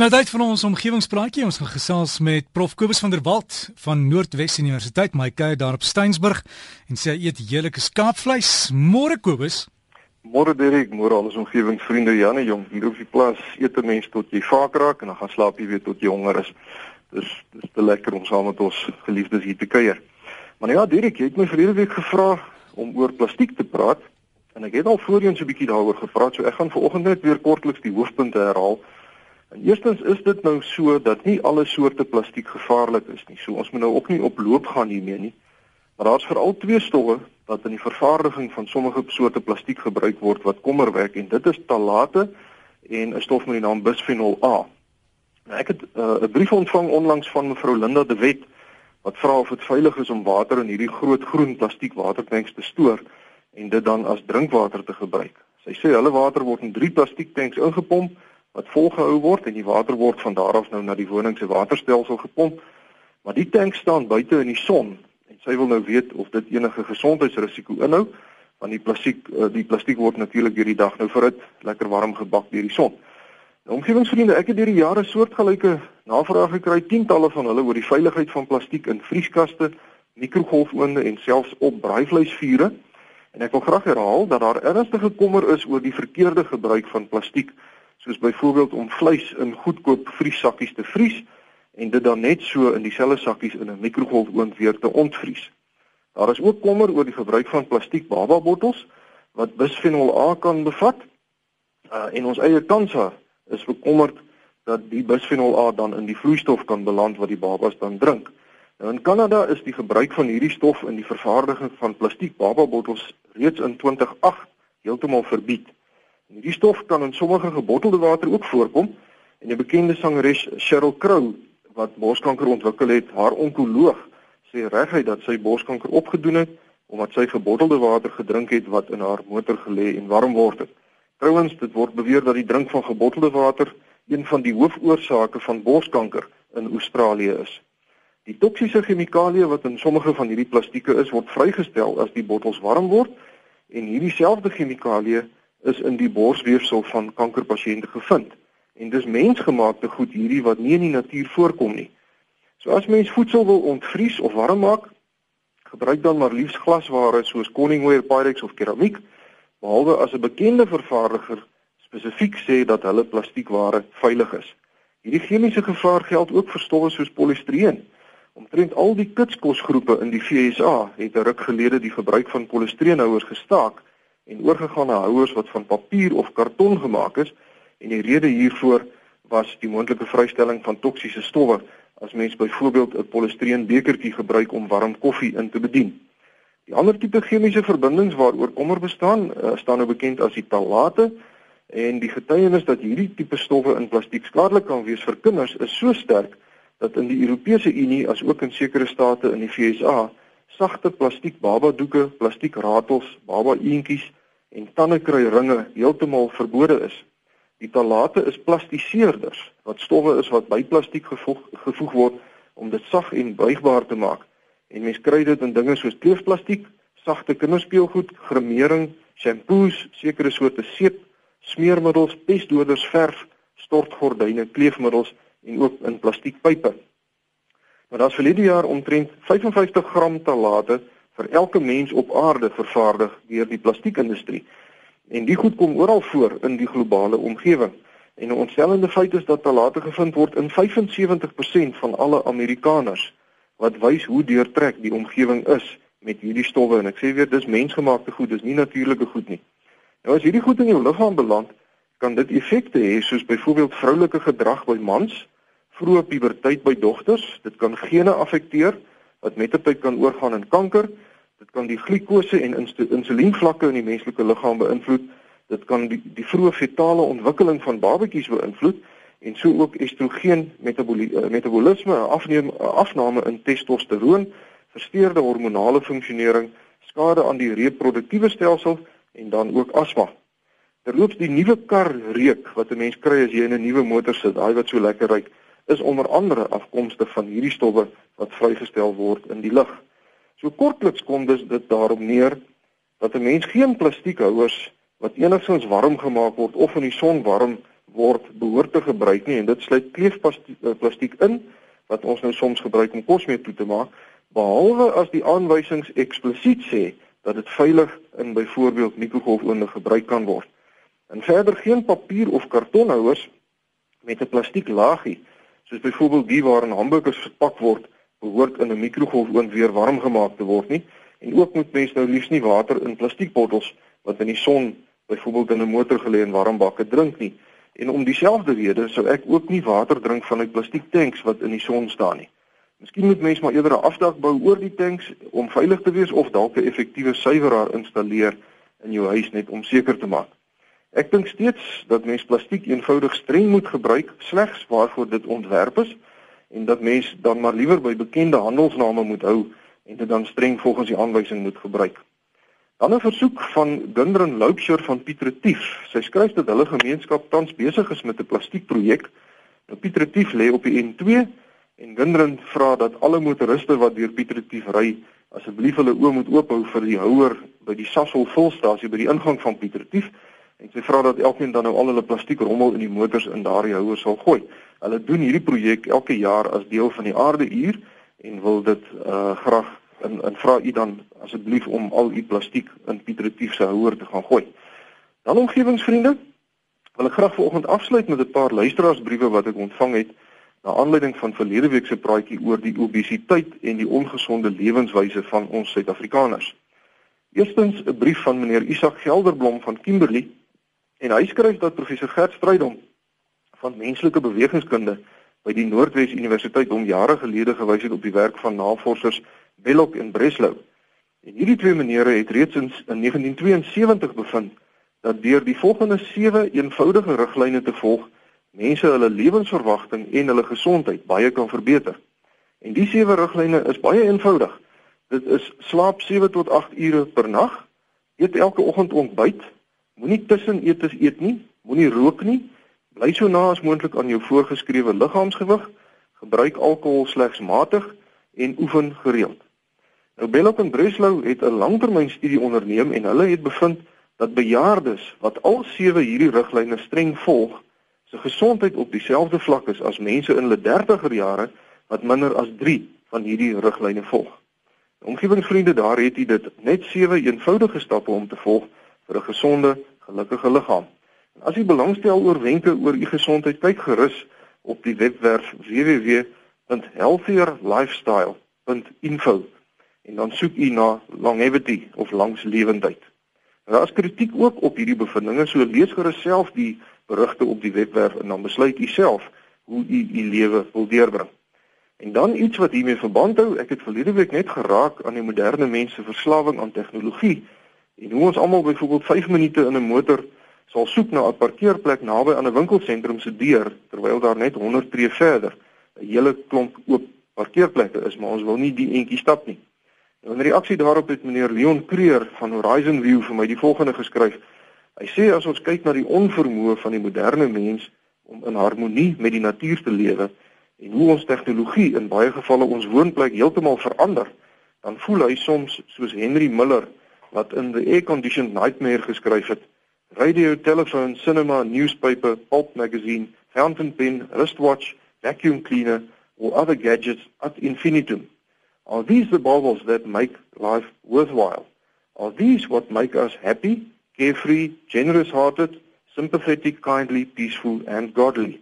nou tyd vir ons omgewingspraatjie. Ons gaan gesels met Prof Kobus van der Walt van Noordwes Universiteit, my kuier daar op Steensburg en sê hy eet heerlike skaapvleis. Môre Kobus. Môre Derek, môre al ons omgewingsvriende Janne Jong. Hier op die plaas eet 'n mens tot jy vaak raak en dan gaan slaap jy weer tot jy honger is. Dis dis te lekker om saam met ons geliefdes hier te kuier. Maar ja, Derek, jy het my verlede week gevra om oor plastiek te praat en ek het al voorheen so 'n bietjie daaroor gepraat, so ek gaan vanoggend net weer kortliks die hoofpunte herhaal. En eerstens is dit nou so dat nie alle soorte plastiek gevaarlik is nie. So ons moet nou ook nie op loop gaan hiermee nie. Maar daar's veral twee stowwe wat in die vervaardiging van sommige soorte plastiek gebruik word wat kommer wek en dit is talate en 'n stof met die naam bisfenol A. Nou ek het uh, 'n brief ontvang onlangs van mevrou Linda de Wet wat vra of dit veilig is om water in hierdie groot groen plastiek watertanks te stoor en dit dan as drinkwater te gebruik. Sy sê hulle water word in drie plastiektanks ingepomp wat volgehou word en die water word van daar af nou na die woning se waterstelsel gepomp. Maar die tank staan buite in die son en sy wil nou weet of dit enige gesondheidsrisiko inhou want die plastiek eh, die plastiek word natuurlik deur die dag nou vir dit lekker warm gebak deur die son. Nou omgewingsvriende, ek het deur die jare soortgelyke navrae gekry, tientalle van hulle oor die veiligheid van plastiek in vrieskaste, mikrogolfoonde en selfs op braaivleisvure. En ek wil graag herhaal dat daar ernstige kommer is oor die verkeerde gebruik van plastiek soos byvoorbeeld om vleis in goedkoop vriessakkies te vries en dit dan net so in dieselfde sakkies in 'n mikrogolfoond weer te ontvries. Daar is ook kommer oor die gebruik van plastiek bababottels wat bisfenol A kan bevat. Uh, en ons eie kansa is bekommerd dat die bisfenol A dan in die vloeistof kan beland wat die babas dan drink. Nou in Kanada is die gebruik van hierdie stof in die vervaardiging van plastiek bababottels reeds in 2008 heeltemal verbied. Hierdie stof kan in sommige gebottelde water ook voorkom en 'n bekende sangeres Sheryl Crow wat borskanker ontwikkel het, haar onkoloog sê reguit dat sy borskanker opgedoen het omdat sy gebottelde water gedrink het wat in haar motor gelê en warm word het. Trouwens, dit word beweer dat die drink van gebottelde water een van die hoofoorsake van borskanker in Australië is. Die toksiese chemikalieë wat in sommige van hierdie plastieke is, word vrygestel as die bottels warm word en hierdie selfde chemikalieë is in die borsweefsel van kankerpasiënte gevind. En dis mensgemaakte goed hierdie wat nie in die natuur voorkom nie. So as mens voedsel wil ontvries of warm maak, gebruik dan maar liefs glasware soos Corningware, Pyrex of keramiek, behalwe as 'n bekende vervaardiger spesifiek sê dat hulle plastiekware veilig is. Hierdie chemiese gevaar geld ook vir stowwe soos polistireen. Omtrent al die kitskosgroepe in die VSA het 'n ruk gelede die gebruik van polistireenhouers gestaak en oorgegaan na houers wat van papier of karton gemaak is en die rede hiervoor was die moontlike vrystelling van toksiese stowwe as mens byvoorbeeld 'n polistireen bekertjie gebruik om warm koffie in te bedien. Die ander tipe chemiese verbindings waaroor kommer bestaan, uh, staan nou bekend as die talate en die getuienis dat hierdie tipe stowwe in plastiek skadelik kan wees vir kinders is so sterk dat in die Europese Unie as ook in sekere state in die VSA sagte plastiek babadoeke, plastiek ratels, baba eentjies en tandekruiringe heeltemal verbode is. Die talate is plastiseerders wat stowwe is wat by plastiek gevoeg gevoeg word om dit sag en buigbaar te maak. En mens kry dit in dinge soos kleefplastiek, sagte kinderspeelgoed, gremering, shampoos, sekere soorte seep, smeermiddels, pestdoders, verf, stortgordyne, kleefmiddels en ook in plastiekpype. Maar daar's verlede jaar omtrent 55 gram talate vir elke mens op aarde vervaardig deur die plastiekindustrie. En die goed kom oral voor in die globale omgewing. En 'n ontstellende feit is dat talate gevind word in 75% van alle Amerikaners wat wys hoe deurtrek die omgewing is met hierdie stowwe en ek sê weer dis mensgemaakte goed, dis nie natuurlike goed nie. Nou as hierdie goed in jou liggaam beland, kan dit effekte hê soos byvoorbeeld vroulike gedrag by mans, vroeë puberteit by dogters. Dit kan gene affekteer wat met tyd kan oorgaan in kanker. Dit kan die glikose en insulienvlakke in die menslike liggaam beïnvloed. Dit kan die die vroeë fetale ontwikkeling van babatjies beïnvloed en so ook estrogen eh, metabolisme, afneem afname in testosteroon, versteurde hormonale funksionering, skade aan die reproduktiewe stelsel en dan ook asma. Terloops die nuwe kar reuk wat 'n mens kry as jy in 'n nuwe motor sit, daai wat so lekker ruik is onder andere afkomstig van hierdie stowwe wat vrygestel word in die lug. So kortliks kom dus dit daarop neer dat 'n mens geen plastiekhouers wat enigstens warm gemaak word of in die son warm word behoort te gebruik nie en dit sluit kleefplastiek in wat ons nou soms gebruik om kos mee toe te maak behalwe as die aanwysings eksplisiet sê dat dit veilig in byvoorbeeld mikrogolfoonde gebruik kan word. En verder geen papier of kartonhouers met 'n plastiek laagie soos byvoorbeeld die waarin hamburgers verpak word behoort in 'n mikrogolfoond weer warm gemaak te word nie en ook moet mense nou liefs nie water in plastiekbottels wat in die son byvoorbeeld in 'n motor gelê in warm bakke drink nie. En om dieselfde rede sou ek ook nie water drink vanuit plastiektanks wat in die son staan nie. Miskien moet mense maar eerder 'n afdak bou oor die tanks om veilig te wees of dalk 'n effektiewe suiweraar installeer in jou huis net om seker te maak. Ek dink steeds dat mens plastiek eenvoudig streng moet gebruik slegs waarvoor dit ontwerp is en dat mens dan maar liewer by bekende handelsname moet hou en dit dan streng volgens die aanwysing moet gebruik. Dan 'n versoek van Gundren Loupsher van Pietretief. Sy skryf dat hulle gemeenskap tans besig is met 'n plastiekprojek. Nou Pietretief lê op die N2 en Gundren vra dat alle motoriste wat deur Pietretief ry, asseblief hulle oë moet oophou vir die houer by die Sasol volstasie by die ingang van Pietretief en sy vra dat elkeen dan nou al hulle plastiekrommel in die motors in daardie houer sal gooi. Hulle doen hierdie projek elke jaar as deel van die aarde uur en wil dit uh graag en en vra u dan asseblief om al u plastiek in Pietretief se houer te gaan gooi. Dan omgewingsvriende, wil ek graag vanoggend afsluit met 'n paar luisteraarsbriewe wat ek ontvang het na aanleiding van verlede week se praatjie oor die obesiteit en die ongesonde lewenswyse van ons Suid-Afrikaners. Eerstens 'n brief van meneer Isak Gelderblom van Kimberley en hy skryf dat professor Gert Strydom van menslike bewegingskunde by die Noordwes Universiteit hom jare gelede gewys het op die werk van navorsers Belloc en Breslau. En hierdie twee menere het reeds in, in 1972 bevind dat deur die volgende 7 eenvoudige riglyne te volg, mense hulle lewensverwagting en hulle gesondheid baie kan verbeter. En die 7 riglyne is baie eenvoudig. Dit is slaap 7 tot 8 ure per nag, eet elke oggend ontbyt, moenie tussenetes eet nie, moenie rook nie, bly so na as moontlik aan jou voorgeskrewe liggaamsgewig, gebruik alkohol slegs matig en oefen gereeld. Nou Belloc en Breslau het 'n langtermynstudie onderneem en hulle het bevind dat bejaardes wat al sewe hierdie riglyne streng volg, se gesondheid op dieselfde vlak is as mense in hulle 30er jare wat minder as 3 van hierdie riglyne volg. Omgewingsvriende, daar het jy dit net sewe eenvoudige stappe om te volg vir 'n gesonde, gelukkige liggaam. En as jy belangstel oor wenke oor u gesondheid, kyk gerus op die webwerf www.healthierlifestyle.info en dan soek u na longevity of langslewendheid. Daar is kritiek ook op hierdie bevindinge, so lees gerus self die berigte op die webwerf en dan besluit u self hoe u u lewe wil deurbring. En dan iets wat hiermee verband hou, ek het verlede week net geraak aan die moderne mens se verslawing aan tegnologie en hoe ons almal byvoorbeeld 5 minute in 'n motor sal soek na 'n parkeerplek naby aan 'n winkelsentrum se deur terwyl daar net 100 tree verder 'n hele klomp oop parkeerplekke is, maar ons wil nie die entjie stap nie. Nou in reaksie daarop het meneer Leon Creer van Horizon View vir my die volgende geskryf. Hy sê as ons kyk na die onvermoë van die moderne mens om in harmonie met die natuur te lewe en hoe ons tegnologie in baie gevalle ons woonplek heeltemal verander, dan voel hy soms soos Henry Miller wat in The Air Conditioned Nightmare geskryf het: Radio, telephone, cinema, newspaper, pulp magazine, fountain pen, wristwatch, vacuum cleaner or other gadgets ad infinitum. Are these the baubles that make life worthwhile? Are these what make us happy, carefree, generous-hearted, sympathetic, kindly, peaceful and godly?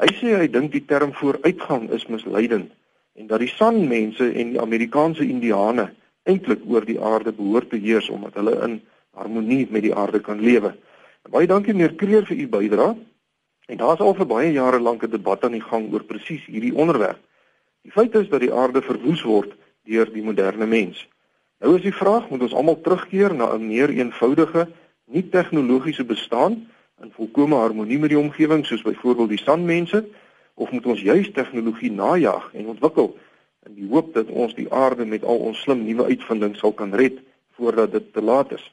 Hy sê hy dink die term vooruitgang is misleidend en dat die sanmense en die Amerikaanse Indiane eintlik oor die aarde behoort te heers omdat hulle in harmonie met die aarde kan lewe. Baie dankie meneer Kreer vir u bydrae. En daar's al vir baie jare lank 'n debat aan die gang oor presies hierdie onderwerp. Die feit is dat die aarde verwoes word deur die moderne mens. Nou is die vraag, moet ons almal terugkeer na 'n meer eenvoudige, nie tegnologiese bestaan in volkomme harmonie met die omgewing soos byvoorbeeld die sanmense of moet ons juis tegnologie najag en ontwikkel in die hoop dat ons die aarde met al ons slim nuwe uitvindings sal kan red voordat dit te laat is.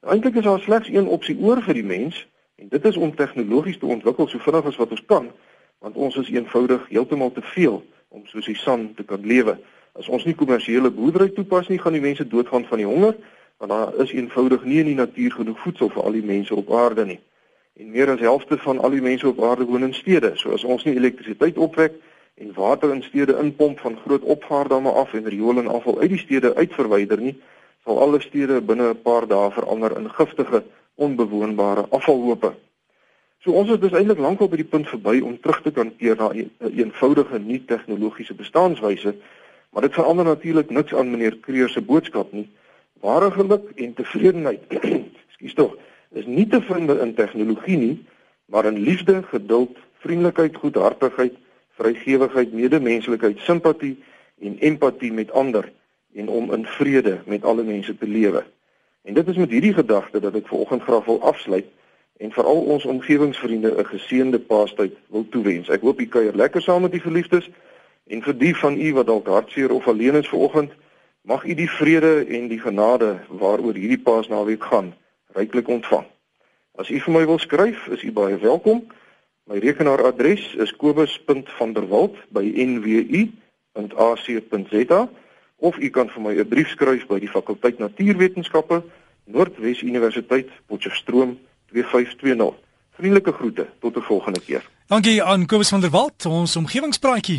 Nou, Eintlik is daar slegs een opsie oor vir die mens en dit is om tegnologies te ontwikkel so vinnig as wat ons kan want ons is eenvoudig heeltemal te veel om soos die san te kan lewe. As ons nie kommersiële boerdery toepas nie, gaan die mense doodgaan van die honger, want daar is eenvoudig nie in die natuur genoeg voedsel vir al die mense op aarde nie. en meer as helfte van al die mense op aarde woon in stede. So as ons nie elektrisiteit opwek en water in stede inpomp van groot opvaardamme af en riool en afval uit die stede uitverwyder nie, sal alle stede binne 'n paar dae verander in giftige, onbewoonbare afvalhope. So ons is dus eintlik lankal by die punt verby om terug te kan keer na 'n een, eenvoudige nuwe tegnologiese bestaanswyse, maar dit verander natuurlik niks aan meneer Kreer se boodskap nie. Ware geluk en tevredenheid, skus tog, is nie te vind in tegnologie nie, maar in liefde, geduld, vriendelikheid, goedhartigheid, vrygewigheid, medemenslikheid, simpatie en empatie met ander en om in vrede met alle mense te lewe. En dit is met hierdie gedagte dat ek vanoggend graag wil afsluit en vir al ons omgewingsvriende 'n geseënde Paastyd wil toewens. Ek hoop u kuier lekker saam met die geliefdes en vir die van u wat dalk hartseer of alleen is vanoggend, mag u die vrede en die genade waaroor hierdie Paasnaweek gaan, ryklik ontvang. As u vir my wil skryf, is u baie welkom. My rekenaaradres is kobus.vanderwalt@nwu.ac.za of u kan vir my 'n brief skryf by die fakulteit Natuurwetenskappe, Noordwes Universiteit, Potchefstroom 2520. Vriendelike groete tot 'n volgende keer. Dankie aan Kobus van der Walt, ons omgewingspraatjie.